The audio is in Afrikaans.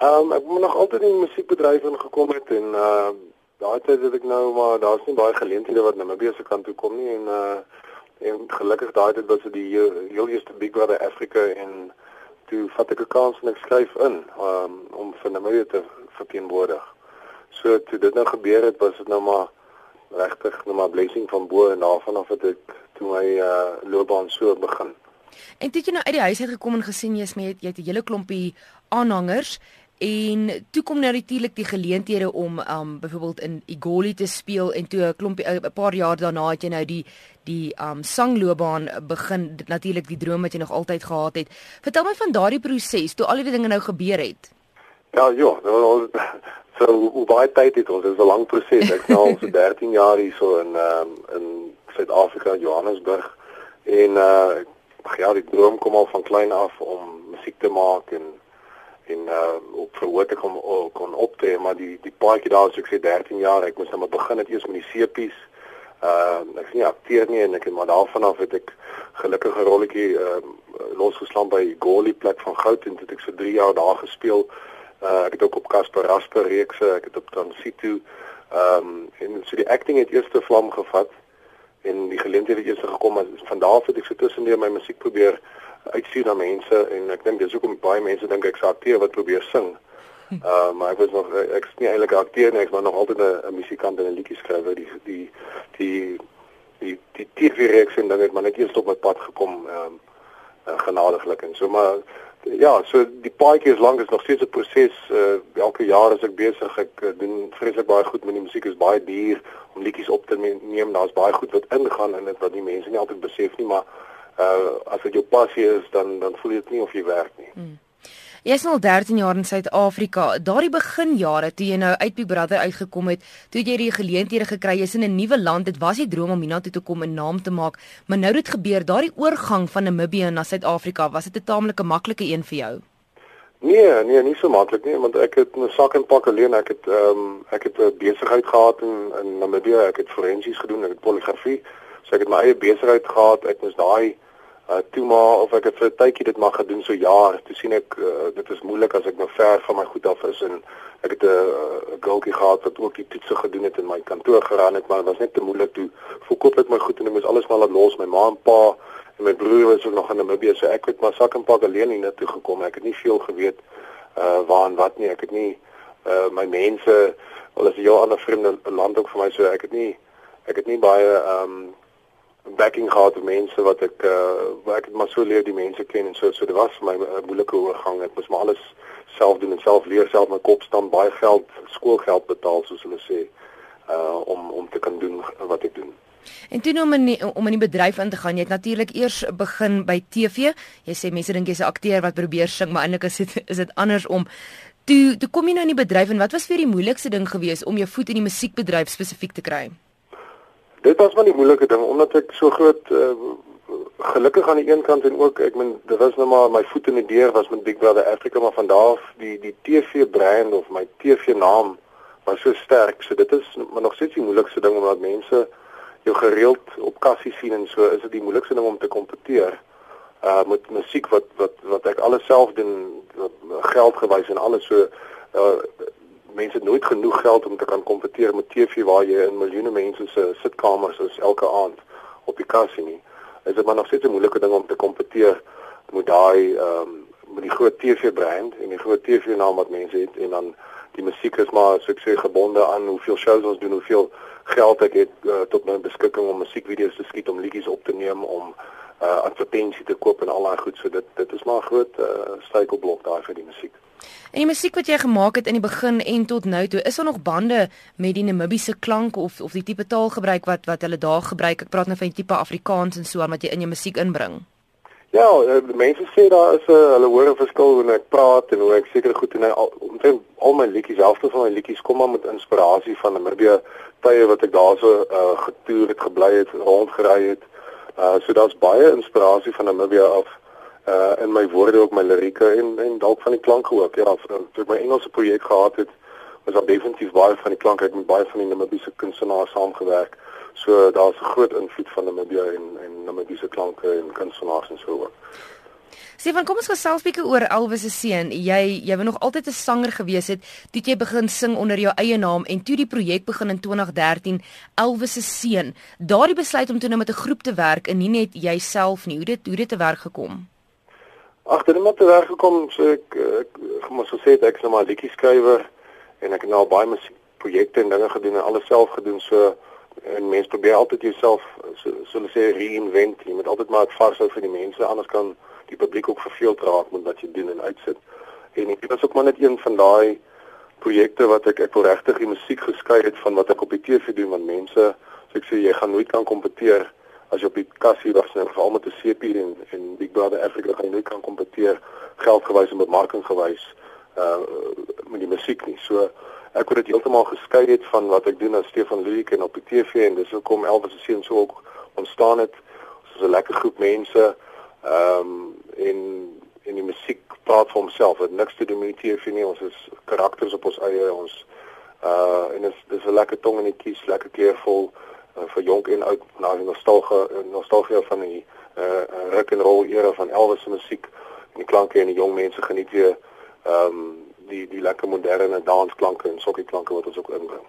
Ehm um, ek moet nog altyd in die musiekbedryf ingekom het en uh daai tyd het ek nou maar daar's nie baie geleenthede wat Namibië se kant toe kom nie en uh en gelukkig daai tyd was dit die heel eerste Big Brother Africa en toe vat ek 'n kans en ek skryf in um, om vir Namibië te verteenwoordig. So toe dit nou gebeur het, was dit nou maar regtig nou maar blessing van bo en af het ek toe my uh, loopbaan so begin. En toe jy nou uit die huis uit gekom en gesien jy's met jy het 'n hele klompie aanhangers En toe kom nou natuurlik die geleenthede om um byvoorbeeld in Igoli te speel en toe 'n klompie 'n paar jaar daarna het jy nou die die um sangloopbaan begin natuurlik die droom wat jy nog altyd gehad het. Vertel my van daardie proses toe al die dinge nou gebeur het. Ja, ja, nou so hoe baie tyd het ons, dit is 'n lang proses. Ek nou al so 13 jaar hier so in um in Suid-Afrika, Johannesburg en uh ja, die droom kom al van klein af om musiek te maak en en uh op verhoor te kom kon optree maar die die paadjie daar so ek sê 13 jaar ek moes nou maar begin het eers met die sepies uh ek sien akteer nie en ek het maar daarvan af het ek gelukkige rolletjie uh losgeslaan by Goli plek van goud en dit ek so 3 jaar daar gespeel. Uh ek het ook op Casper Rasper reekse ek het op Transito ehm um, en so die acting het eers te vlam gevat en die geleenthede het eers gekom en van daar af het ek so tussendeur my musiek probeer uitstuur na mense en ek dink dis hoekom baie mense dink ek's 'n akteur wat probeer sing. Uh maar ek was nog ek's nie eintlik 'n akteur nie, ek was nog altyd 'n musikant en 'n liedjie skrywer. Die die die die die TV-reeks en dan het maar net eers op my pad gekom ehm um, uh, genadiglik en so maar ja, so die paadjie is lank is nog steeds 'n proses. Uh elke jaar as ek besig ek uh, doen vreeslik baie goed met die musiek is baie duur om liedjies op te neem. Daar's baie goed wat ingaan in dit wat die mense nie altyd besef nie, maar uh as dit jou passie is dan dan voel jy dit nie of jy werk nie. Hmm. Jy is nou al 13 jaar in Suid-Afrika. Daardie beginjare toe jy nou uit Big Brother uitgekom het, toe jy die geleenthede gekry het in 'n nuwe land, dit was die droom om hiernatoe te kom en naam te maak, maar nou het dit gebeur, daardie oorgang van Namibië na Suid-Afrika, was dit 'n taamlike maklike een vir jou? Nee, nee, nie so maklik nie, want ek het 'n sak en pak alleen, ek het ehm um, ek het 'n besigheid gehad in in Namibië, ek het forensies gedoen, ek het poligrafie, so ek het my eie besigheid gehad, ek moes daai uh toe maar of ek het vir 'n tydjie dit maar gedoen so jaar toe sien ek uh, dit is moeilik as ek nou ver van my goed af is en ek het 'n uh, girltjie gehad wat ook die toetse gedoen het in my kantoor geran het maar dit was net te moeilik. Toe verkoop ek my goed en ek moes alles maar laat los. My ma en pa en my broer was ook nog in Namibië so ek het maar sak en pak alleen hier toe gekom. Ek het nie veel geweet uh waar en wat nie. Ek het nie uh my mense wel as jy ander vriende land ook vir my so ek het nie ek het nie baie um backing gehad van mense wat ek uh ek het maar so leer die mense ken en so so dit was vir my 'n moeilike oorgang ek moes maar alles self doen en self leer self my kop staan baie geld skoolgeld betaal soos hulle sê uh om om te kan doen wat ek doen En toe om in om in die bedryf in te gaan, jy het natuurlik eers begin by TV. Jy sê mense dink jy's 'n akteur wat probeer sing, maar eintlik is dit is dit andersom. Toe toe kom jy nou in die bedryf en wat was vir die moeilikste ding gewees om jou voet in die musiekbedryf spesifiek te kry? Dit was maar die moeilike ding omdat ek so groot uh, gelukkig aan die een kant en ook ek meen dit was nou maar my voet in die deur was met Big Brother Africa maar van daar af die die TV brand of my TV naam was so sterk. So dit is maar nog steeds die moeilikste ding omdat mense jou gereeld op kassie sien en so is dit die moeilikste ding om te kompeteer. Uh met musiek wat wat wat ek alles self doen geld gewys en alles so uh mense het nooit genoeg geld om te kan kompeteer met TV waar jy in miljoene mense se sitkamers is elke aand op die kassie nie. Is dit maar nog steeds 'n moeilike ding om te kompeteer met daai ehm um, met die groot TV brand en die groot TV naam wat mense het en dan die musiek is maar so ek sê gebonde aan hoeveel shows ons doen, hoeveel geld ek het uh, tot my beskikking om musiekvideo's te skiet, om liedjies op te neem, om uh advertensie te koop en al daai goed. So dit dit is maar 'n groot uh struikelblok daai vir die musiek. En die musiek wat jy gemaak het in die begin en tot nou toe, is daar nog bande met die Namibiese klank of of die tipe taalgebruik wat wat hulle daar gebruik? Ek praat nou van die tipe Afrikaans en so aan wat jy in jou musiek inbring. Ja, uh, mense sê daar is 'n uh, hulle hoor 'n verskil wanneer ek praat en hoe ek seker goed en omtrent al my liedjies, helfte van my liedjies kom maar met inspirasie van Namibië tye wat ek daarso uh, getoer het, gebly het, rondgery het. Uh so daar's baie inspirasie van Namibië af uh in my woorde ook my lirieke en en dalk van die klanke ook. Ja, ek my Engelse projek gehad het, was daar definitief baie van die klanke ek met baie van die Namibiese kunstenaars saamgewerk. So daar's 'n groot invloed van Namibië en en Namibiese klanke en kunstenaars en so ook. Stefan, kom ons gesels bietjie oor Elvis se seun. Jy jy wou nog altyd 'n sanger gewees het, toe jy begin sing onder jou eie naam en toe die projek begin in 2013, Elvis se seun. Daardie besluit om toe nou met 'n groep te werk en nie net jouself nie. Hoe dit hoe dit te werk gekom? Ag, dit het net te werk gekom so ek ek, ek moet so sê ek is nou maar liedjie skrywer en ek het nou baie musiekprojekte en dinge gedoen en alles self gedoen so en mense probeer altyd jouself so so hulle sê reinvent. Jy moet altyd maar vashou vir die mense anders kan die publiek ook verveeld raak met wat jy doen en uitsit. En ek was ook maar net een van daai projekte wat ek ek wil regtig die musiek geskei het van wat ek op die TV doen want mense. So ek sê jy gaan nooit kan kompeteer as jy op die kassie was en veral met 'n CP en en Big Brother Africa gaan jy nooit kan kompeteer geldgewys en bemarking gewys uh met die musiek nie so ek word dit heeltemal geskei het van wat ek doen as Stefan Luik en op die TV en dis hoekom Elvis se seun so ook ontstaan het. Ons is 'n lekker groep mense. Ehm um, en en die musiek praat vir homself. Dit niks te doen met die TV nie. Ons is karakters op ons eie. Ons uh en dit is dis 'n lekker tong in die kies, lekker kleurvol uh, vir jonk en oud na die nostalgie nostalgie van die uh rock and roll era van Elvis se musiek en die klanke en die jong mense geniet weer ehm um, die die lekker moderne dansklanke en sokkieklanke wat ons ook inbring.